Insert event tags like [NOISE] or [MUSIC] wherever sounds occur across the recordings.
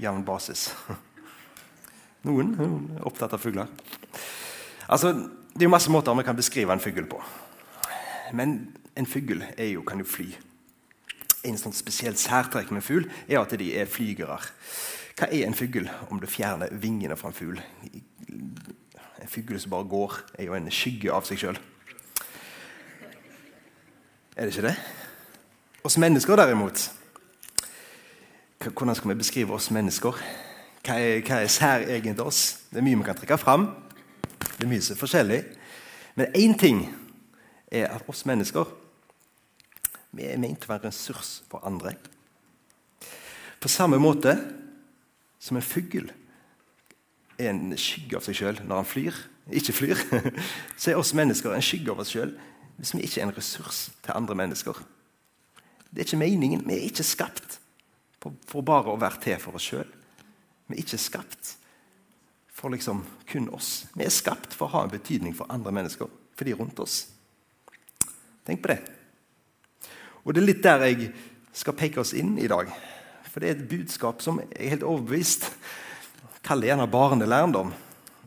jevn basis? [LAUGHS] Noen er opptatt av fugler. Altså, det er masse måter vi kan beskrive en fugl på. Men en fugl jo, kan jo fly. En sånn spesielt særtrekk med fugl er at de er flygere. Hva er en fugl om du fjerner vingene fra en fugl? En fugl som bare går, er jo en skygge av seg sjøl. Er det ikke det? Oss mennesker, derimot Hvordan skal vi beskrive oss mennesker? Hva er, hva er særegent oss? Det er mye vi kan trekke fram. Det er mye som er forskjellig. Men én ting er at oss mennesker vi er ment å være en ressurs for andre. På samme måte som en fugl er en skygge av seg sjøl når han flyr, ikke flyr, [LAUGHS] så er oss mennesker en skygge av oss sjøl hvis vi ikke er en ressurs til andre mennesker. Det er ikke meningen. Vi er ikke skapt for bare å være til for oss sjøl. Vi er ikke skapt for liksom kun oss. Vi er skapt for å ha en betydning for andre mennesker, for de rundt oss. Tenk på det. Og Det er litt der jeg skal peke oss inn i dag. For det er et budskap som jeg er helt overbevist kaller gjerne barnelærdom.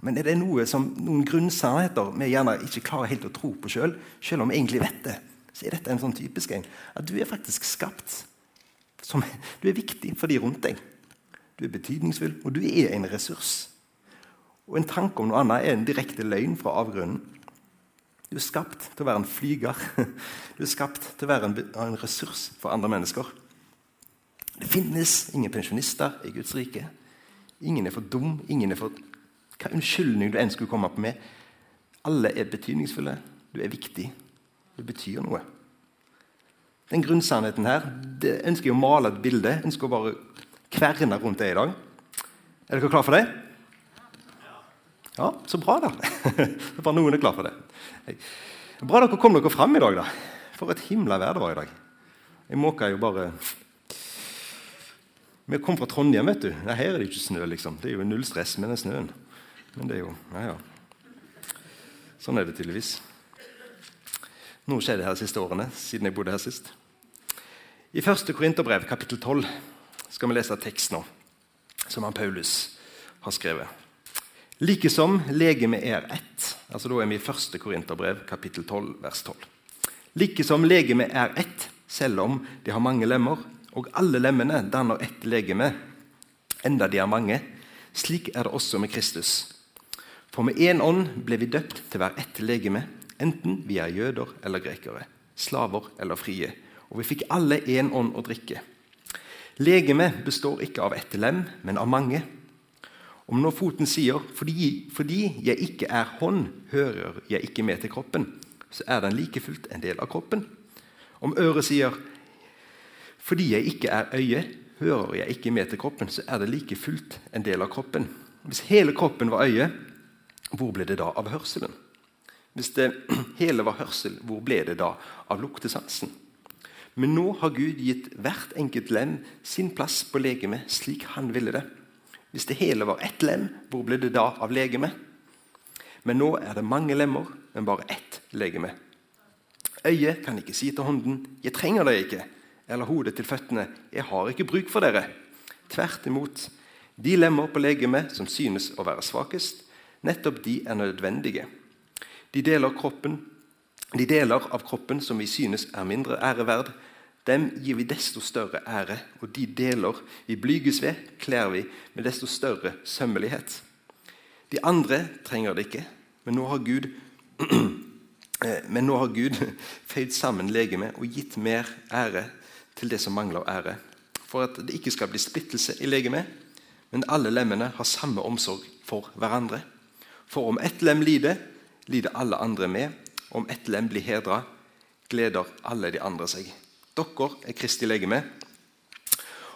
Men er det noe som, noen grunnsannheter vi gjerne ikke klarer helt å tro på sjøl, selv, selv om vi egentlig vet det, så er dette en sånn typisk en. At du er faktisk skapt. Som, [LAUGHS] du er viktig for de rundt deg. Du er betydningsfull, og du er en ressurs. Og En tanke om noe annet er en direkte løgn fra avgrunnen. Du er skapt til å være en flyger. [LAUGHS] Du er skapt til å være en, en ressurs for andre mennesker. Det finnes ingen pensjonister i Guds rike. Ingen er for dum. ingen er for... Hva unnskyldning du enn skulle komme opp med. Alle er betydningsfulle. Du er viktig. Du betyr noe. Den grunnsannheten her det ønsker jeg å male et bilde. Jeg ønsker å bare kverne rundt det i dag. Er dere klar for det? Ja, så bra, da. [LAUGHS] Bare noen er klar for det. Bra dere kom dere fram i dag. da. For et himla vær det var i dag. Jeg måka jo bare Vi kom fra Trondheim, vet du. Nei, her er det ikke snø. liksom. Det er jo null stress med den snøen. Men det er jo Ja, ja. Sånn er det tydeligvis. Noe skjedde her de siste årene, siden jeg bodde her sist. I 1. Korinterbrev, kapittel 12, skal vi lese tekst nå, som han Paulus har skrevet. Likesom legeme er ett. altså Da er vi i 1. Korinterbrev, kapittel 12, vers 12. Likesom legeme er ett, selv om de har mange lemmer, og alle lemmene danner ett legeme, enda de er mange. Slik er det også med Kristus. For med én ånd ble vi døpt til hver ett legeme, enten vi er jøder eller grekere, slaver eller frie. Og vi fikk alle én ånd å drikke. Legemet består ikke av ett lem, men av mange. Om når foten sier fordi, 'fordi jeg ikke er hånd, hører jeg ikke med til kroppen', så er den like fullt en del av kroppen. Om øret sier 'fordi jeg ikke er øye, hører jeg ikke med til kroppen', så er det like fullt en del av kroppen. Hvis hele kroppen var øye, hvor ble det da av hørselen? Hvis det [CLEARS THROAT] hele var hørsel, hvor ble det da av luktesansen? Men nå har Gud gitt hvert enkelt lem sin plass på legemet slik han ville det. Hvis det hele var ett lem, hvor ble det da av legemet? Men nå er det mange lemmer, men bare ett legeme. Øyet kan ikke si til hånden 'Jeg trenger deg ikke', eller hodet til føttene 'Jeg har ikke bruk for dere'. Tvert imot. De lemmer på legemet som synes å være svakest, nettopp de er nødvendige. De deler, kroppen, de deler av kroppen som vi synes er mindre æreverd, dem gir vi desto større ære. Og de deler vi blyges ved, kler vi med desto større sømmelighet. De andre trenger det ikke, men nå har Gud [CLEARS THROAT] men nå har Gud [LAUGHS] føyd sammen legemet og gitt mer ære til det som mangler ære. For at det ikke skal bli splittelse i legemet, men alle lemmene har samme omsorg for hverandre. For om ett lem lider, lider alle andre med. Om ett lem blir hedra, gleder alle de andre seg. Dere er Kristi legeme,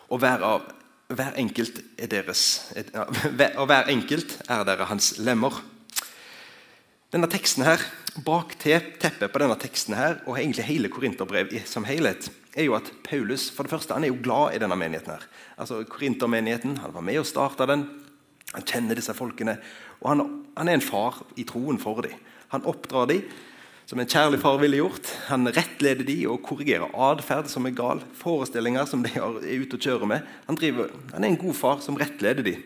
og hver av hver enkelt er deres, [LAUGHS] og hver enkelt er dere hans lemmer. Denne teksten her, Bak teppet på denne teksten her, og egentlig hele Korinterbrev som helhet, er jo at Paulus for det første, han er jo glad i denne menigheten. her. Altså Korintermenigheten, Han var med og starta den. Han kjenner disse folkene. Og han, han, er en far i troen for dem. Han oppdrar dem som en kjærlig far ville gjort. Han rettleder dem og korrigerer atferd som er gal. Forestillinger som de er ute og kjører med. Han, driver, han er en god far som rettleder dem.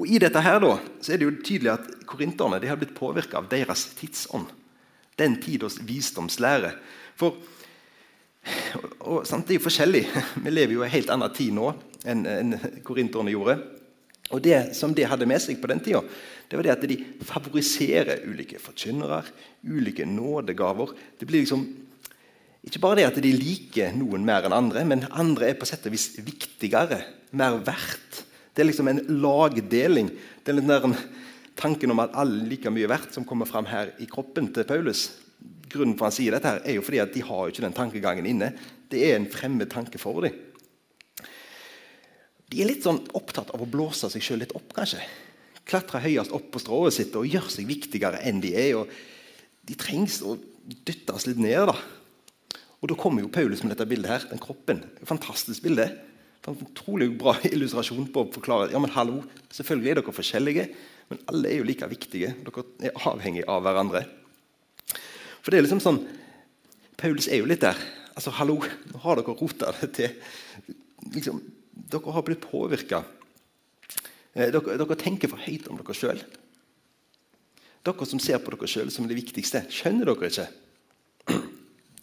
Og I dette her da, så er det jo tydelig at korinterne har blitt påvirka av deres tidsånd. Den tidas visdomslære. For og, og, sant, Det er jo forskjellig. [LAUGHS] Vi lever jo i en helt annen tid nå enn, enn korinterne gjorde. Og Det som de hadde med seg på den tida, det var det at de favoriserer ulike forkynnere, ulike nådegaver. Det blir liksom ikke bare det at de liker noen mer enn andre, men andre er på sett og vis viktigere, mer verdt det er liksom en lagdeling. Det er litt den tanken om at alle er like mye verdt, som kommer fram her i kroppen til Paulus. Grunnen for han sier dette her er jo fordi at de har ikke den tankegangen inne. Det er en fremmed tanke for dem. De er litt sånn opptatt av å blåse seg sjøl litt opp, kanskje. Klatre høyest opp på strået sitt og gjøre seg viktigere enn de er. og De trengs å dyttes litt ned. da. Og Da kommer jo Paulus med dette bildet her. Den kroppen. Fantastisk bilde. En utrolig bra [LAUGHS] illustrasjon på å forklare ja, men hallo, selvfølgelig er dere forskjellige, men alle er jo like viktige. Dere er avhengige av hverandre. For det er liksom sånn Paulus er jo litt der. Altså, hallo, nå har dere rota det til. Liksom, dere har blitt påvirka. Eh, dere, dere, tenker for høyt om dere sjøl. Dere som ser på dere sjøl som det viktigste, skjønner dere ikke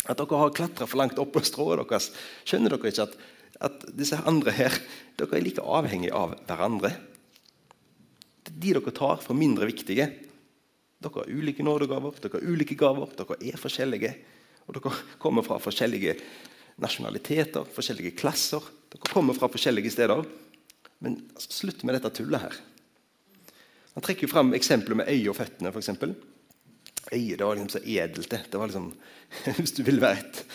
at dere har klatra for langt opp på strået deres? Skjønner dere ikke at at disse andre her dere er like avhengige av hverandre. De dere tar for mindre viktige. Dere har ulike nådegaver, dere har ulike gaver, dere er forskjellige. Og dere kommer fra forskjellige nasjonaliteter, forskjellige klasser. Dere kommer fra forskjellige steder. Men altså, slutt med dette tullet her. Han trekker jo fram eksempler med øyet og føttene. For eksempel. øyet det var liksom så edelt. det. var liksom, [LAUGHS] Hvis du ville være et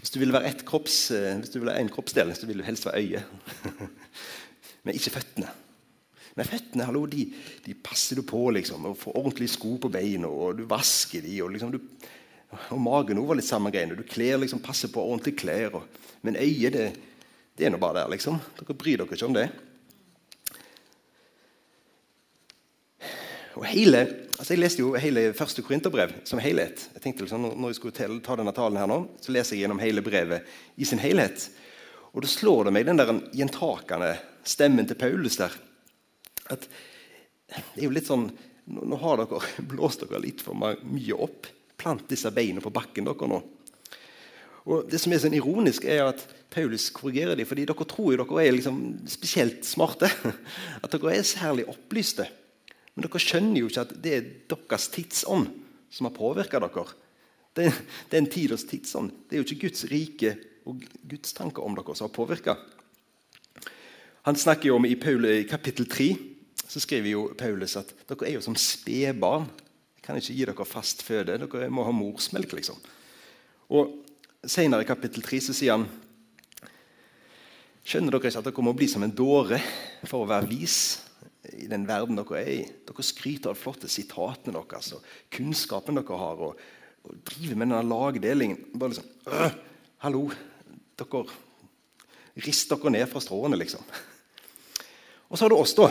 hvis du vil være ett kropps, eh, hvis du vil ha en kroppsdel, så ville du helst være øyet. [LAUGHS] Men ikke føttene. Men føttene hallo, de, de passer du på. liksom, og Får ordentlige sko på beina, og du vasker de, og, liksom, du, og magen var litt samme greiene. Du kler liksom, passer på ordentlige klær. Og, men øyet, det, det er nå bare der. liksom. Dere bryr dere ikke om det. Og hele Altså, jeg leste jo hele første Korinterbrev som helhet. Jeg tenkte liksom, når jeg skulle ta denne talen her nå, så leser jeg gjennom hele brevet i sin helhet. Og da slår det meg den der gjentakende stemmen til Paulus der. At det er jo litt sånn Nå har dere [LAUGHS] blåst dere litt for mye opp. Plant disse beina på bakken dere nå. Og Det som er sånn ironisk, er at Paulus korrigerer dem, fordi dere tror jo dere er liksom spesielt smarte. [LAUGHS] At dere er særlig opplyste. Men dere skjønner jo ikke at det er deres tidsånd som har påvirka dere. Det, det er en tiders tidsånd. Det er jo ikke Guds rike og Guds tanker om dere som har påvirka. Han snakker jo om i, Paul, i kapittel 3 så skriver jo Paulus at dere er jo som spedbarn. Jeg kan ikke gi dere fast føde. Dere må ha morsmelk, liksom. Og Senere i kapittel 3 så sier han Skjønner dere ikke at dere må bli som en dåre for å være vis? i den verden dere er i. Dere skryter av de flotte sitatene deres og kunnskapen dere har. Og, og driver med denne lagdelingen. Bare liksom øh, Hallo! Dere Rist dere ned fra stråene, liksom. Og så har du oss, da.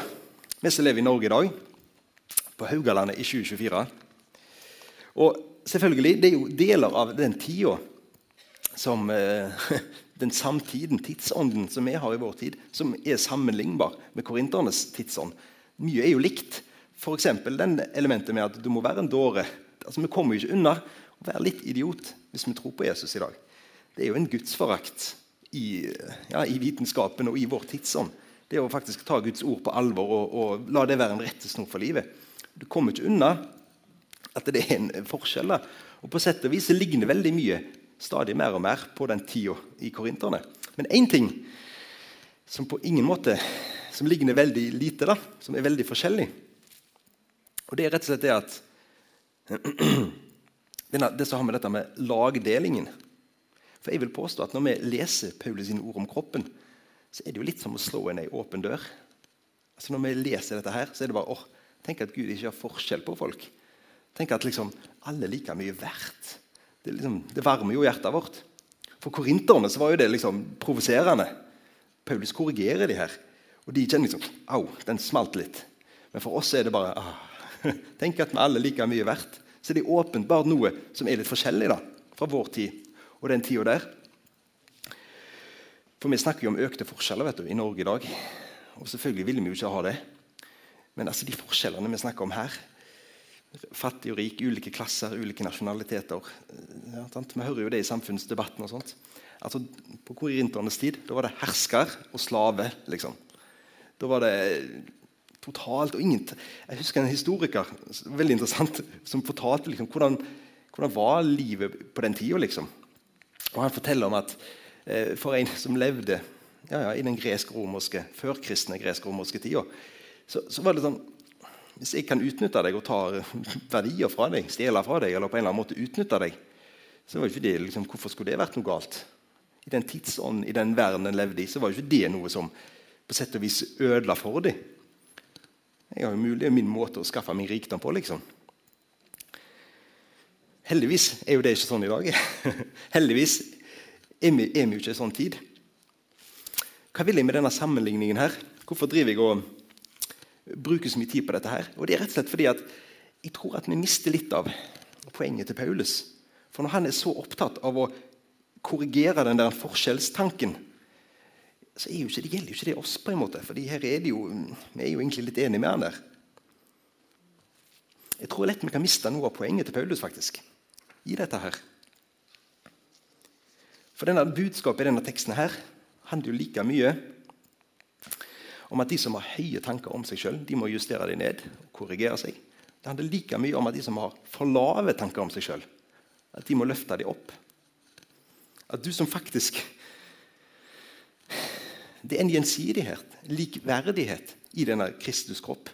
Vi som lever i Norge i dag. På Haugalandet i 2024. Og selvfølgelig, det er jo deler av den tida som eh, [LAUGHS] den samtiden, tidsånden som vi har i vår tid, som er sammenlignbar med korinternes tidsånd. Mye er jo likt. F.eks. den elementet med at du må være en dåre. Altså, Vi kommer jo ikke unna å være litt idiot hvis vi tror på Jesus i dag. Det er jo en gudsforakt i, ja, i vitenskapen og i vår tidsånd. Det å faktisk ta Guds ord på alvor og, og la det være en rettesnor for livet. Du kommer ikke unna at det er en forskjell. da. Og På sett og vis ligner veldig mye stadig mer og mer på den tida i korinterne. Men én ting som på ingen måte som ligner veldig lite, da, som er veldig forskjellig, og det er rett og slett det at [CLEARS THROAT] Det som har med dette med lagdelingen For jeg vil påstå at når vi leser Paulus ord om kroppen, så er det jo litt som å slå inn ei åpen dør. Altså Når vi leser dette, her, så er det bare åh, tenk at Gud ikke har forskjell på folk. Tenk at liksom alle er like mye verdt. Det, liksom, det varmer jo hjertet vårt. For korinterne så var jo det liksom provoserende. Paulus korrigerer de her. Og de kjenner liksom Au, den smalt litt. Men for oss er det bare ah, [LAUGHS] Tenk at vi alle liker like mye verdt. Så det er åpenbart noe som er litt forskjellig da, fra vår tid og den tida der. For vi snakker jo om økte forskjeller vet du, i Norge i dag. Og selvfølgelig vil vi jo ikke ha det. Men altså de forskjellene vi snakker om her Fattig og rik, ulike klasser, ulike nasjonaliteter. Ja, vi hører jo det i samfunnsdebatten. og sånt. Altså, På korinternes tid da var det hersker og slave. liksom. Da var det totalt og ingenting. Jeg husker en historiker veldig interessant, som fortalte liksom, hvordan, hvordan var livet på den tida. Liksom. Og han forteller om at eh, for en som levde ja, ja, i den gresk-romerske, førkristne gresk-romerske tida, så, så, var det sånn Hvis jeg kan utnytte deg og ta [LAUGHS] verdier fra deg, stjele fra deg, eller på en eller annen måte utnytte deg, så var ikke det liksom, hvorfor skulle det vært noe galt? I den tidsånden, i den verden en levde i, så var ikke det noe som på sett og vis ødela for dem. Jeg har jo mulig, Det er min måte å skaffe min rikdom på. liksom. Heldigvis er jo det ikke sånn i dag. [LAUGHS] Heldigvis er vi, er vi jo ikke i sånn tid. Hva vil jeg med denne sammenligningen her? Hvorfor driver jeg og bruker så mye tid på dette? her? Og det er rett og slett fordi at jeg tror at vi mister litt av poenget til Paulus. For når han er så opptatt av å korrigere den der forskjellstanken, så jo ikke, det gjelder jo ikke det oss, på en måte. For her er det jo, vi er jo egentlig litt enige med han der. Jeg tror lett vi kan miste noe av poenget til Paulus faktisk, i dette her. For denne budskapet i denne teksten her handler jo like mye om at de som har høye tanker om seg sjøl, må justere dem ned og korrigere seg. Det handler like mye om at de som har for lave tanker om seg sjøl, at de må løfte dem opp. At du som faktisk det er en gjensidighet, likverdighet, i denne Kristus kropp.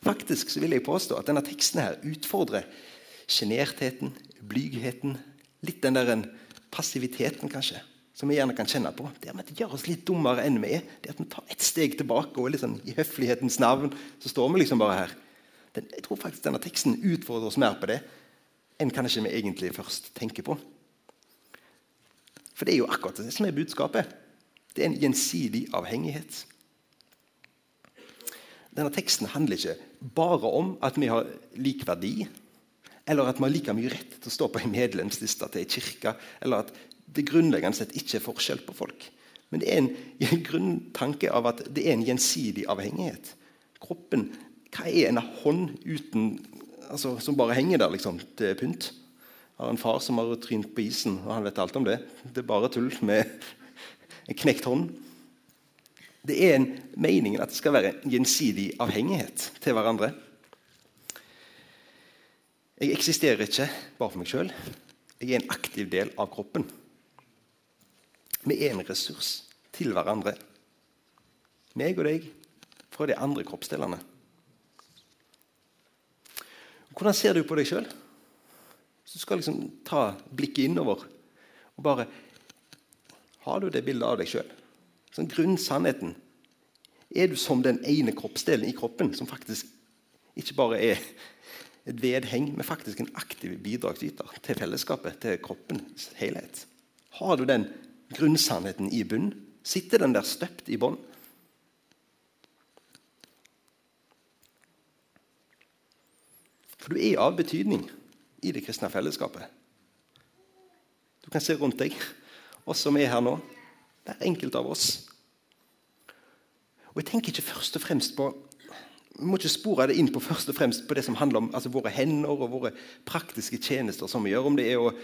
Faktisk så vil jeg påstå at denne teksten her utfordrer sjenertheten, blygheten, litt den der passiviteten, kanskje, som vi gjerne kan kjenne på. Det at det gjør oss litt dummere enn vi er. Det at vi tar et steg tilbake, og liksom, i høflighetens navn så står vi liksom bare her. Den, jeg tror faktisk denne teksten utfordrer oss mer på det enn kanskje vi egentlig først tenker på. For det er jo akkurat det som er budskapet. Det er en gjensidig avhengighet. Denne teksten handler ikke bare om at vi har lik verdi, eller at vi har like mye rett til å stå på en medlemsliste til en kirke, eller at det grunnleggende sett ikke er forskjell på folk. Men det er en, [LAUGHS] en grunntanke av at det er en gjensidig avhengighet. Kroppen, Hva er en hånd uten, altså, som bare henger der liksom, til pynt? Jeg har en far som har trynt på isen, og han vet alt om det. Det er bare tull med [LAUGHS] en knekt hånd. Det er en meningen at det skal være en gjensidig avhengighet til hverandre. Jeg eksisterer ikke bare for meg sjøl. Jeg er en aktiv del av kroppen. Vi er en ressurs til hverandre. Meg og deg fra de andre kroppsdelene. Hvordan ser du på deg sjøl? Du skal liksom ta blikket innover og bare har du det bildet av deg sjøl? Sånn grunnsannheten. Er du som den ene kroppsdelen i kroppen som faktisk ikke bare er et vedheng, men faktisk en aktiv bidragsyter til fellesskapet, til kroppens helhet? Har du den grunnsannheten i bunn? Sitter den der støpt i bånn? For du er av betydning i det kristne fellesskapet. Du kan se rundt deg oss som er her nå. Hver enkelt av oss. Og jeg tenker ikke først og fremst på vi må ikke spore det inn på først og fremst på det som handler om altså våre hender og våre praktiske tjenester. som vi gjør, Om det er å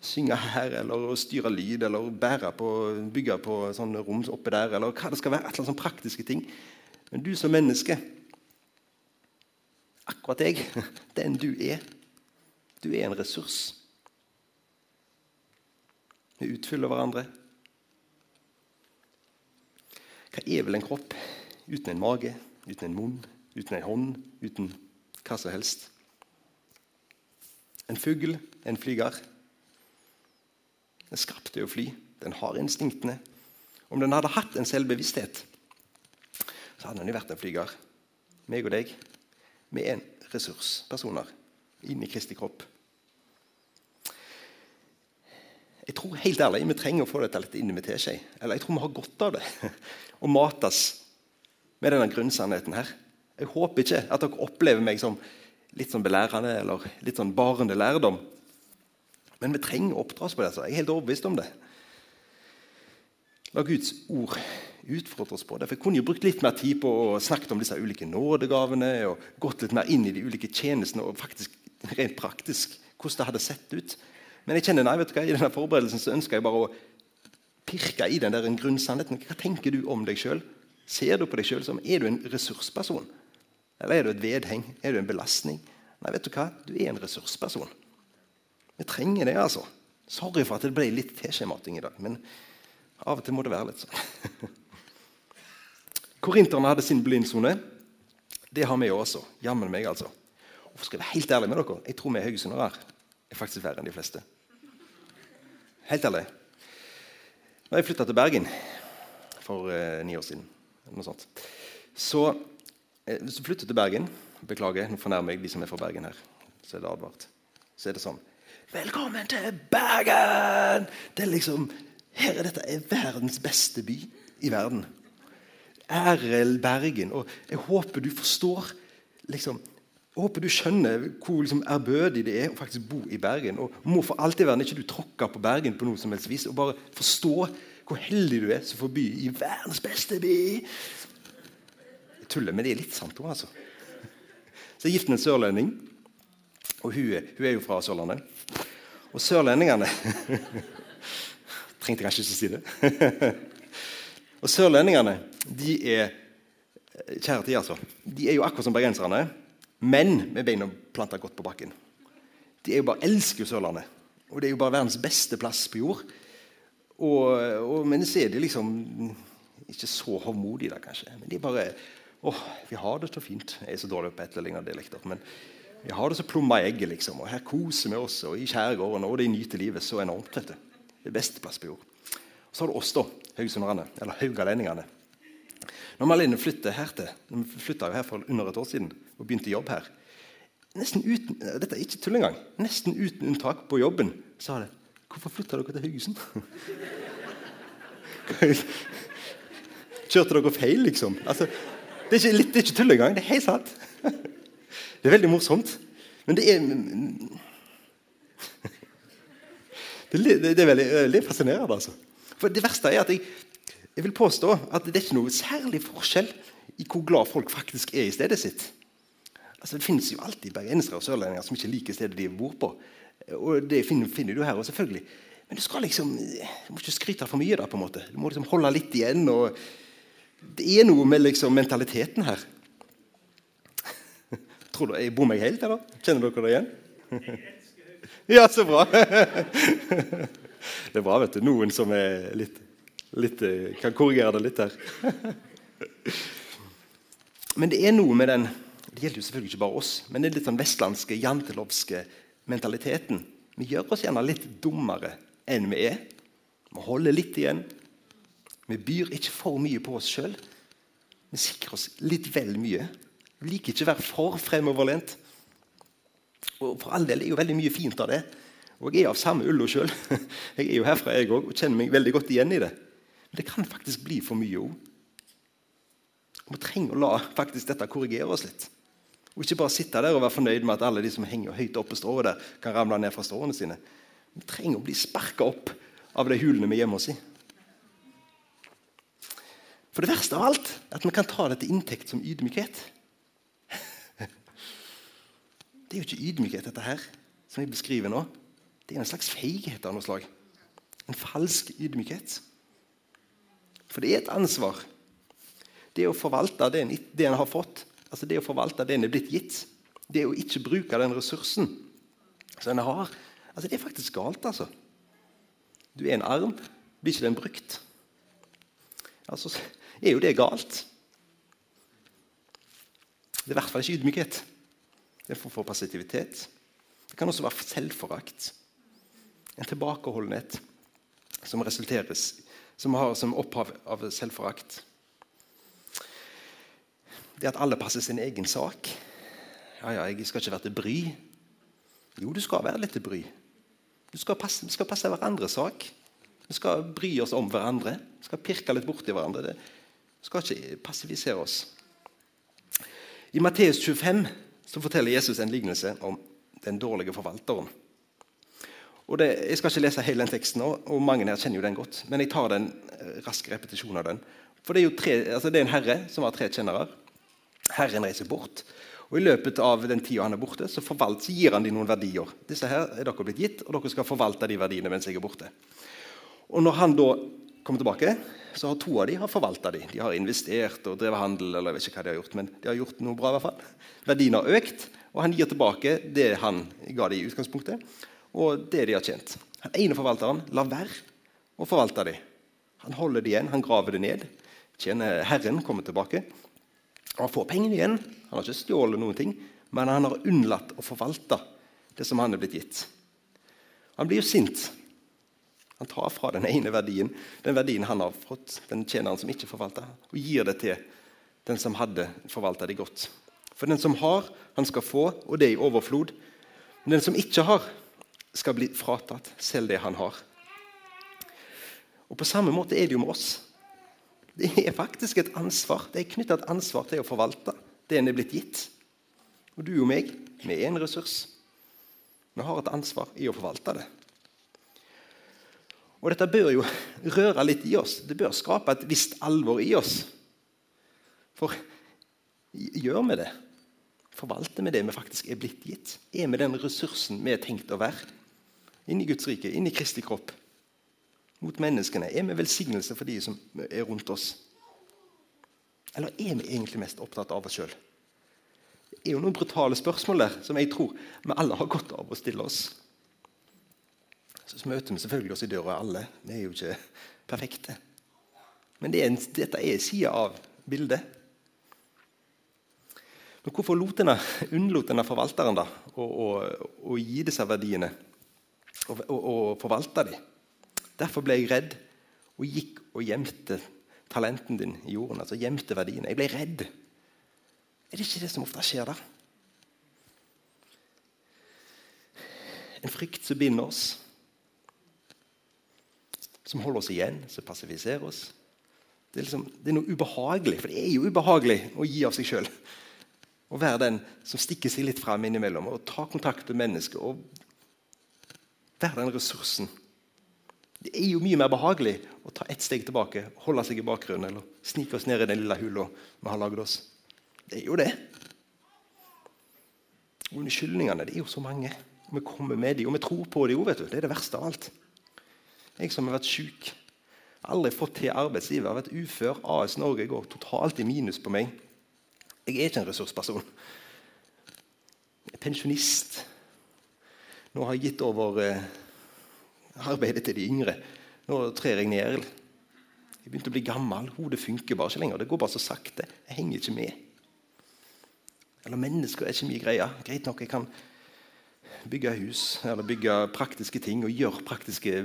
synge her, eller å styre lyd, eller bære på, bygge på sånne rom oppe der, eller hva det skal være. et eller annet praktiske ting. Men du som menneske, akkurat deg, [LAUGHS] den du er, du er en ressurs. Vi utfyller hverandre. Hva er vel en kropp uten en mage, uten en munn, uten en hånd, uten hva som helst? En fugl, en flyger. Den er skapt å fly. Den har instinktene. Om den hadde hatt en selvbevissthet, så hadde den jo vært en flyger. Meg og deg. Vi er ressurspersoner inni Kristi kropp. Jeg tror helt ærlig vi trenger å få dette litt inn med teskje. Eller jeg tror vi har godt av det. [LAUGHS] Å mates med denne grunnsannheten her. Jeg håper ikke at dere opplever meg som litt sånn belærende eller litt sånn barende lærdom. Men vi trenger å oppdras på det. Så jeg er helt overbevist om det. La Guds ord utfordre oss på det. For Jeg kunne jo brukt litt mer tid på å snakke om disse ulike nådegavene og gått litt mer inn i de ulike tjenestene og faktisk rent praktisk hvordan det hadde sett ut. Men jeg kjenner, nei, vet du hva, i denne forberedelsen så ønsker jeg bare å pirke i den der grunnsannheten. Hva tenker du om deg sjøl? Ser du på deg sjøl som er du en ressursperson? Eller er du et vedheng? Er du en belastning? Nei, vet du hva? Du er en ressursperson. Vi trenger det, altså. Sorry for at det ble litt teskjemating i dag, men av og til må det være litt sånn. [LAUGHS] Korinterne hadde sin blindsone. Det har vi også. Jammen meg, altså. Og skal jeg være helt ærlig med dere, jeg tror vi haugesundere er faktisk verre enn de fleste. Helt ærlig. Når jeg flytta til Bergen for eh, ni år siden, noe sånt, så eh, hvis du flytter til Bergen Beklager, nå fornærmer jeg de som er fra Bergen her. Så er det advart. Så er det sånn Velkommen til Bergen! Det er liksom, her er Dette er verdens beste by i verden. Erel Bergen. Og jeg håper du forstår liksom, jeg håper du skjønner hvor liksom, ærbødig det er å faktisk bo i Bergen. Og må for alt i verden ikke du tråkke på Bergen på noe som helst vis. Og bare forstå hvor heldig du er som får by i verdens beste by. Jeg tuller, men det er litt sant òg, altså. Så er gift med en sørlending. Og hun hun er jo fra Sørlandet. Og sørlendingene [LAUGHS] Trengte kanskje ikke å si det. [LAUGHS] og sørlendingene, de er Kjære tid, altså. De er jo akkurat som bergenserne. Men med beina planta godt på bakken. De er jo bare elsker jo Sørlandet. Og det er jo bare verdens beste plass på jord. Og, og, men så er de liksom ikke så hovmodige, da, kanskje. Men de er bare åh, vi har det så fint. Jeg er så dårlig på etterlignende dialekter. Men vi har det så plomma i egget, liksom. Og her koser vi oss, og i skjærgården, og de nyter livet så enormt. vet. Det er beste plass på jord. Og så har du oss, da. Haugesunderne. Eller haugalendingene. Når Malene flytter her til, vi flytta her for under et år siden og begynte jobb her nesten uten, Dette er ikke tull engang. Nesten uten unntak på jobben sa det 'Hvorfor flytta dere til Haugesund?' [LAUGHS] Kjørte dere feil, liksom? Altså, det, er ikke, det er ikke tull engang. Det er helt sant. [LAUGHS] Det er veldig morsomt. Men det er [LAUGHS] Det er veldig, veldig fascinerende. altså. For Det verste er at jeg, jeg vil påstå at det er ikke noe særlig forskjell i hvor glad folk faktisk er i stedet sitt. Altså, det finnes jo alltid bergensere og sørlendinger som ikke liker stedet de bor på. Og det finner, finner du her også, selvfølgelig. Men du skal liksom, du må ikke skryte for mye. da, på en måte. Du må liksom holde litt igjen. og Det er noe med liksom mentaliteten her. Tror du jeg bommer helt, eller? Kjenner dere det igjen? [LAUGHS] Ja, så bra! [LAUGHS] Det er bra, vet du. Noen som er litt litt, eh, kan korrigere det litt her. [LAUGHS] men det er noe med den Det gjelder jo selvfølgelig ikke bare oss, men den litt sånn vestlandske, jantelovske mentaliteten. Vi gjør oss gjerne litt dummere enn vi er. Vi holder litt igjen. Vi byr ikke for mye på oss sjøl. Vi sikrer oss litt vel mye. Vi liker ikke å være for fremoverlent. Og for all del er jo veldig mye fint av det. Og jeg er av samme ulla sjøl. [LAUGHS] Jeg er jo herfra, jeg òg, og kjenner meg veldig godt igjen i det. Men det kan faktisk bli for mye òg. Vi trenger å la faktisk dette korrigere oss litt. Og ikke bare sitte der og være fornøyd med at alle de som henger høyt oppe strået der, kan ramle ned fra stråene sine. Vi trenger å bli sparka opp av de hulene vi gjemmer oss i. For det verste av alt er at vi kan ta det til inntekt som ydmykhet. Det er jo ikke ydmykhet, dette her, som jeg beskriver nå. Det er en slags feighet av noe slag. En falsk ydmykhet. For det er et ansvar. Det å forvalte det en, det en har fått, altså det å forvalte det en er blitt gitt, det å ikke bruke den ressursen som en har, altså det er faktisk galt. altså. Du er en arm, blir ikke den brukt? Altså, er jo det galt. Det er i hvert fall ikke ydmykhet. Det er for passivitet. Det kan også være selvforakt. En tilbakeholdenhet som resulteres som har som opphav av selvforakt. Det at alle passer sin egen sak. Ja, ja, jeg skal ikke være til bry. Jo, du skal være litt til bry. Du skal passe, du skal passe hverandres sak. Vi skal bry oss om hverandre. Vi skal pirke litt borti hverandre. Vi skal ikke passivisere oss. I Matteus 25 så forteller Jesus en lignelse om den dårlige forvalteren. Og det, jeg skal ikke lese hele den teksten, nå, og mange her kjenner jo den godt. Men jeg tar den raske rask repetisjon av den. For det er jo tre, altså det er en herre som har tre kjennere. Herren reiser bort. Og I løpet av den tida han er borte, så, forvalt, gir han dem noen verdier. Disse her er dere blitt gitt, og dere skal forvalte de verdiene mens jeg er borte. Og Når han da kommer tilbake, så har to av de har forvalta de. De har investert og drevet handel, eller jeg vet ikke hva de har gjort, men de har gjort noe bra. i hvert fall. Verdien har økt, og han gir tilbake det han ga dem i utgangspunktet, og det de har tjent. Den ene forvalteren lar være å forvalte dem. Han holder det igjen, han graver det ned. Tjener Herren kommer tilbake. Han får pengene igjen. Han har ikke stjålet noen ting, men han har unnlatt å forvalte det som han er blitt gitt. Han blir jo sint. Han tar fra den ene verdien, den verdien han har fått, den tjeneren som ikke forvalter, og gir det til den som hadde forvalta det godt. For den som har, han skal få, og det i overflod. Men den som ikke har, skal bli fratatt selv det han har. Og På samme måte er det jo med oss. Det er faktisk et ansvar. Det er knytta et ansvar til å forvalte det en er blitt gitt. Og du og meg, vi er en ressurs. Vi har et ansvar i å forvalte det. Og dette bør jo røre litt i oss. Det bør skape et visst alvor i oss. For gjør vi det? Forvalter vi det vi faktisk er blitt gitt? Er vi den ressursen vi er tenkt å være? Inni Guds rike, inni Kristi kropp mot menneskene? Er vi velsignelse for de som er rundt oss? Eller er vi egentlig mest opptatt av oss sjøl? Det er jo noen brutale spørsmål der som jeg tror vi alle har godt av å stille oss. Så møter vi selvfølgelig oss i døra, alle. Vi er jo ikke perfekte. Men det er en, dette er sida av bildet. Men hvorfor denne, unnlot denne forvalteren da, å, å, å, gi disse verdiene og, og forvalte dem? Derfor ble jeg redd og gikk og gjemte talenten din i jorden. altså gjemte verdiene. Jeg ble redd. Er det ikke det som ofte skjer der? En frykt som binder oss, som holder oss igjen, som passiviserer oss. Det er, liksom, det er noe ubehagelig, for det er jo ubehagelig å gi av seg sjøl. Å være den som stikker seg litt fram innimellom, og ta kontakt med mennesker. og Være den ressursen det er jo mye mer behagelig å ta ett steg tilbake, holde seg i bakgrunnen eller snike oss ned i den lille hula vi har laget oss. Det er jo det. Og Unnskyldningene det er jo så mange. Vi kommer med dem, og vi tror på dem òg. Det er det verste av alt. Jeg som har vært syk, aldri fått til arbeidslivet, har vært ufør. AS Norge går totalt i minus på meg. Jeg er ikke en ressursperson. Jeg er pensjonist. Nå har jeg gitt over eh, arbeidet til de yngre. Nå trer jeg ned. Jeg begynte å bli gammel. Hodet funker bare ikke lenger. Det går bare så sakte. Jeg henger ikke med. Eller mennesker er ikke mye greie. Greit nok, jeg kan bygge hus eller bygge praktiske ting og gjøre praktiske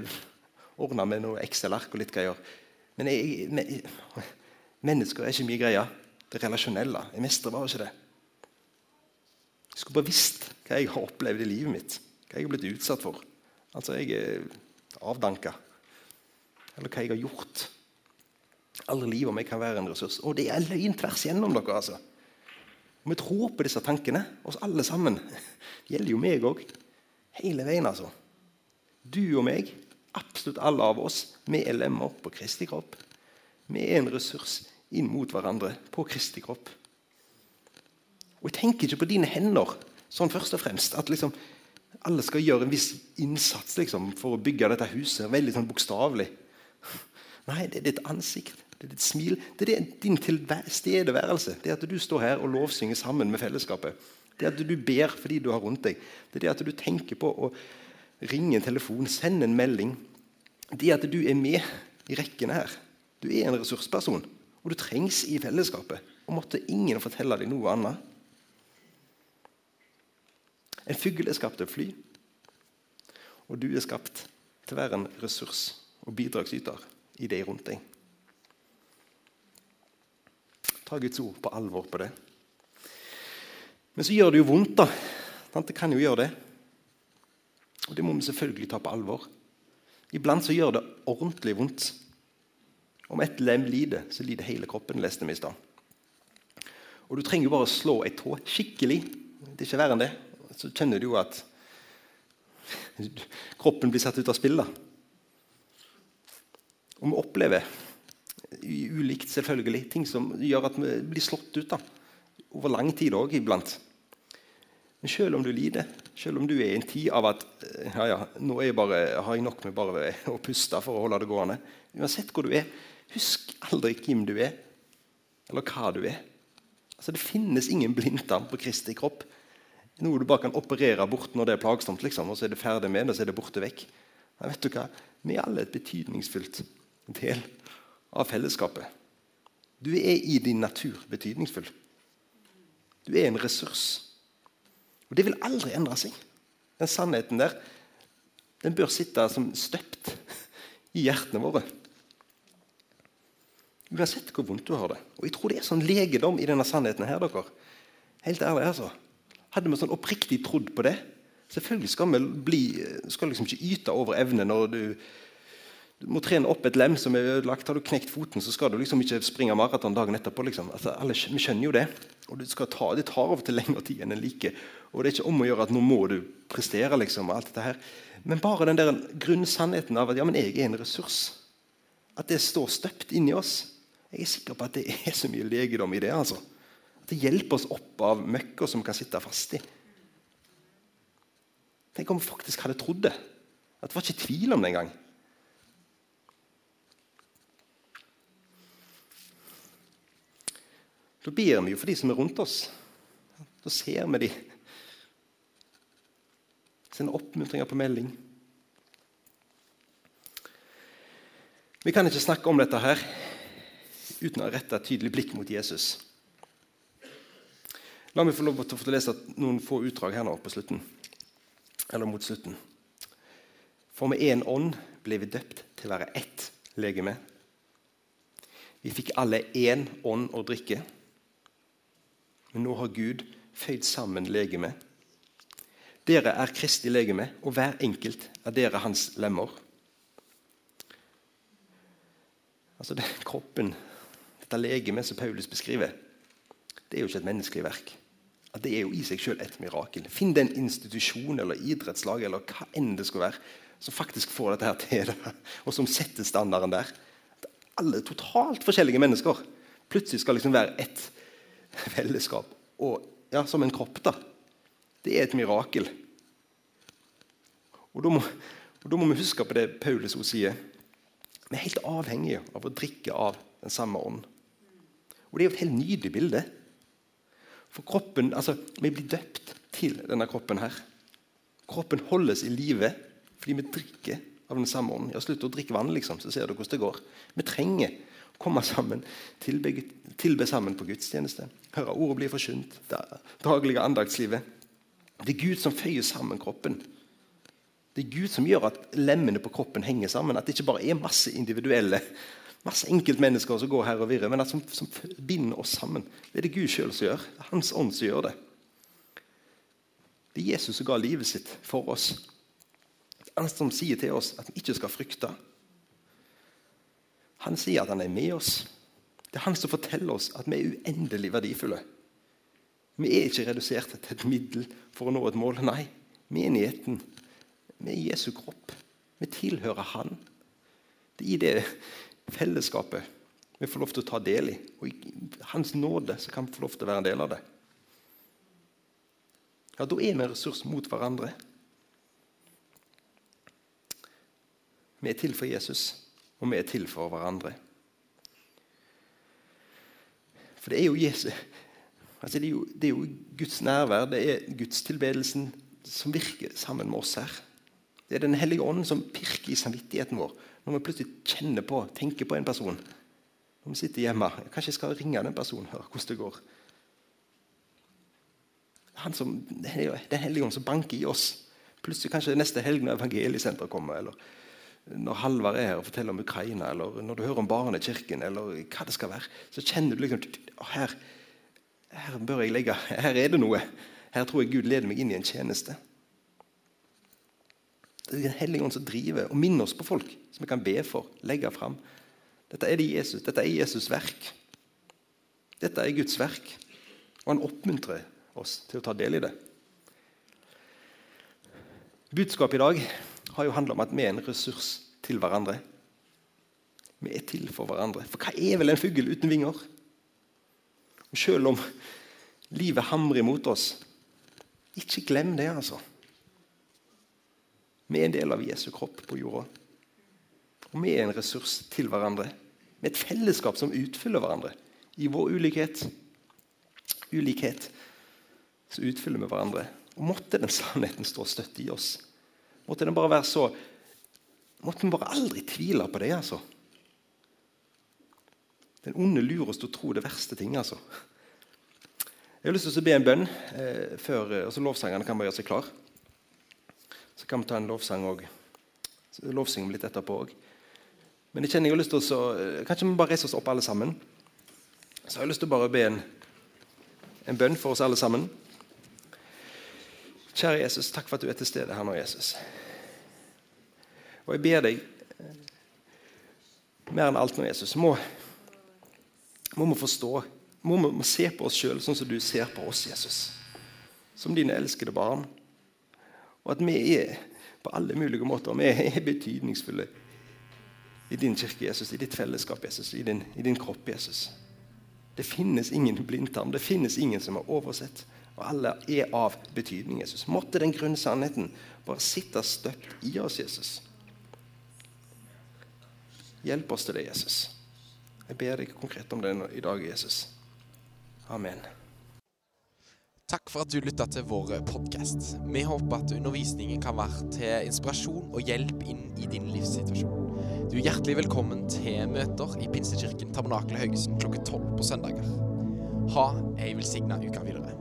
Ordne med noe Excel-ark og litt greier. Men jeg, men, mennesker er ikke mye greie. Det relasjonelle. Jeg mestrer bare ikke det. Jeg skulle bare visst hva jeg har opplevd i livet mitt. Hva jeg har blitt utsatt for. Altså, jeg er avdanka. Eller hva jeg har gjort. Alle livet om jeg kan være en ressurs. Og det er løgn tvers gjennom dere. altså. Og Vi tror på disse tankene, oss alle sammen. [LAUGHS] Det gjelder jo meg òg. Hele veien, altså. Du og meg, absolutt alle av oss, vi er lemmer på Kristi kropp. Vi er en ressurs inn mot hverandre på Kristi kropp. Og Jeg tenker ikke på dine hender sånn først og fremst. at liksom, alle skal gjøre en viss innsats liksom, for å bygge dette huset. Veldig sånn bokstavelig. Nei, det er ditt ansikt, det er ditt smil, det er din tilstedeværelse. Det at du står her og lovsynger sammen med fellesskapet. Det at du ber fordi du har rundt deg. Det er det at du tenker på å ringe en telefon, sende en melding. Det at du er med i rekken her. Du er en ressursperson, og du trengs i fellesskapet. Og måtte ingen fortelle deg noe annet. En fugl er skapt til å fly, og du er skapt til å være en ressurs og bidragsyter i de rundt deg. Ta Guds ord på alvor på det. Men så gjør det jo vondt, da. Det kan jo gjøre det. Og det må vi selvfølgelig ta på alvor. Iblant så gjør det ordentlig vondt. Om et lem lider, så lider hele kroppen, leste vi i stad. Og du trenger jo bare å slå ei tå skikkelig. Det er ikke verre enn det. Så kjenner du jo at [LAUGHS] kroppen blir satt ut av spill. da. Og vi opplever ulikt selvfølgelig ting som gjør at vi blir slått ut. da. Over lang tid òg iblant. Men selv om du lider, selv om du er i en tid av at ja, ja, nå jeg bare, har jeg nok med bare å puste for å holde det gående Uansett hvor du er, husk aldri hvem du er, eller hva du er. Altså, det finnes ingen blindtarm på Kristi kropp. Noe du bare kan operere bort når det er plagsomt, liksom, og så er det ferdig med og så er det borte vekk. Men vet du hva? Vi er alle et betydningsfullt del av fellesskapet. Du er i din natur betydningsfull. Du er en ressurs. Og Det vil aldri endre seg. Den sannheten der den bør sitte som støpt i hjertene våre. Uansett hvor vondt du har det. Og Jeg tror det er sånn legedom i denne sannheten. her, dere. Helt ærlig, altså. Hadde vi sånn oppriktig trodd på det Selvfølgelig skal vi bli, skal liksom ikke yte over evne når du, du må trene opp et lem som er ødelagt. Har du knekt foten, så skal du liksom ikke springe maraton dagen etterpå. Liksom. Altså, alle, vi skjønner jo det. Og det, ta, det tar og til lengre tid enn en liker. Og det er ikke om å gjøre at nå må du prestere. liksom, og alt dette her. Men bare den der grunnsannheten av at ja, men jeg er en ressurs. At det står støpt inni oss. Jeg er sikker på at det er så mye legedom i det. altså. At det hjelper oss opp av møkker som kan sitte fast i. Tenk om vi faktisk hadde trodd det. At det var ikke tvil om det engang. Da ber vi jo for de som er rundt oss. Da ser vi de Sender oppmuntringer på melding. Vi kan ikke snakke om dette her uten å rette et tydelig blikk mot Jesus. La meg få lov til å lese noen få utdrag her nå på slutten. Eller mot slutten. For med én ånd ble vi døpt til å være ett legeme. Vi fikk alle én ånd å drikke. Men nå har Gud føyd sammen legemet dere er Kristi legeme, og hver enkelt er dere hans lemmer. Altså det, Kroppen, dette legemet som Paulus beskriver, det er jo ikke et menneskelig verk. Det er jo i seg selv et mirakel. Finn den institusjon eller idrettslag eller hva enn det skal være, som faktisk får dette her til [LAUGHS] og som setter standarden der. Alle totalt forskjellige mennesker plutselig skal liksom være ett [LAUGHS] fellesskap. Og ja, som en kropp, da. Det er et mirakel. Og Da må, og da må vi huske på det Paulus sier. Vi er helt avhengige av å drikke av den samme ånd. Og Det er jo et helt nydelig bilde. For kroppen, altså, Vi blir døpt til denne kroppen. her. Kroppen holdes i live fordi vi drikker av den samme ånden. Ja, Slutt å drikke vann, liksom, så ser du hvordan det går. Vi trenger komme sammen, tilbe, tilbe sammen på gudstjeneste. Høre ordet bli forkynt. Det daglige andaktslivet. Det er Gud som føyer sammen kroppen. Det er Gud som gjør at lemmene på kroppen henger sammen. At det ikke bare er masse individuelle masse enkeltmennesker som går her og virrer, men som, som binder oss sammen. Det er det Gud sjøl som gjør. Det er Hans ånd som gjør det. Det er Jesus som ga livet sitt for oss. Han som sier til oss at vi ikke skal frykte. Han sier at han er med oss. Det er han som forteller oss at vi er uendelig verdifulle. Vi er ikke redusert til et middel for å nå et mål. Nei, menigheten, vi er Jesu kropp. Vi tilhører Han. Det er i det fellesskapet vi får lov til å ta del i. Og i Hans nåde så kan vi få lov til å være en del av det. Ja, Da er vi en ressurs mot hverandre. Vi er til for Jesus, og vi er til for hverandre. For det er jo Jesus Altså, det, er jo, det, er jo, Guds nærvær, det er gudstilbedelsen som virker sammen med oss her. Det er Den hellige ånden som pirker i samvittigheten vår når vi plutselig kjenner på, tenker på en person. Når vi sitter hjemme. Kanskje jeg skal ringe den personen høre hvordan det går. Han som, Den hellige ånd som banker i oss. Plutselig kanskje neste helg når evangeliesenteret kommer. eller når Halvard er her og forteller om Ukraina, eller når du hører om Barnekirken, eller hva det skal være, så kjenner du liksom her, her bør jeg legge, her er det noe. Her tror jeg Gud leder meg inn i en tjeneste. Det er Den hellige ånd som driver og minner oss på folk som vi kan be for, legge fram. Dette er, det Jesus, dette er Jesus' verk. Dette er Guds verk. Og han oppmuntrer oss til å ta del i det. Budskapet i dag har jo handla om at vi er en ressurs til hverandre. Vi er til for hverandre. For hva er vel en fugl uten vinger? Selv om livet hamrer mot oss, ikke glem det, altså. Vi er en del av Jesu kropp på jorda. Og vi er en ressurs til hverandre. Vi er et fellesskap som utfyller hverandre. I vår ulikhet, ulikhet så utfyller vi hverandre. Og måtte den sannheten stå støtt i oss. Måtte den bare være så Måtte vi bare aldri tvile på det, altså. Den onde lurer oss til å tro det verste ting, altså. Jeg har lyst til å be en bønn eh, før eh, altså Lovsangerne kan bare gjøre seg klar. Så kan vi ta en lovsang og lovsynge litt etterpå òg. Men jeg kjenner jeg har lyst til å eh, Kanskje vi bare reiser oss opp alle sammen? Så jeg har lyst til å bare be en, en bønn for oss alle sammen. Kjære Jesus, takk for at du er til stede her nå, Jesus. Og jeg ber deg eh, mer enn alt nå, Jesus, må, må vi forstå må vi må se på oss sjøl sånn som du ser på oss, Jesus. Som dine elskede barn. Og at vi er på alle mulige måter vi er betydningsfulle i din kirke, Jesus, i ditt fellesskap, Jesus, i din, i din kropp, Jesus. Det finnes ingen blindtarm, det finnes ingen som er oversett. Og alle er av betydning, Jesus. Måtte den grunne sannheten bare sitte støpt i oss, Jesus. Hjelp oss til det, Jesus. Jeg ber deg konkret om det i dag, Jesus. Amen. Takk for at du lytta til vår podkast. Vi håper at undervisningen kan være til inspirasjon og hjelp inn i din livssituasjon. Du er hjertelig velkommen til møter i Pinsekirken Tabernakel Haugesund klokka tolv på søndager. Ha ei velsigna uke videre.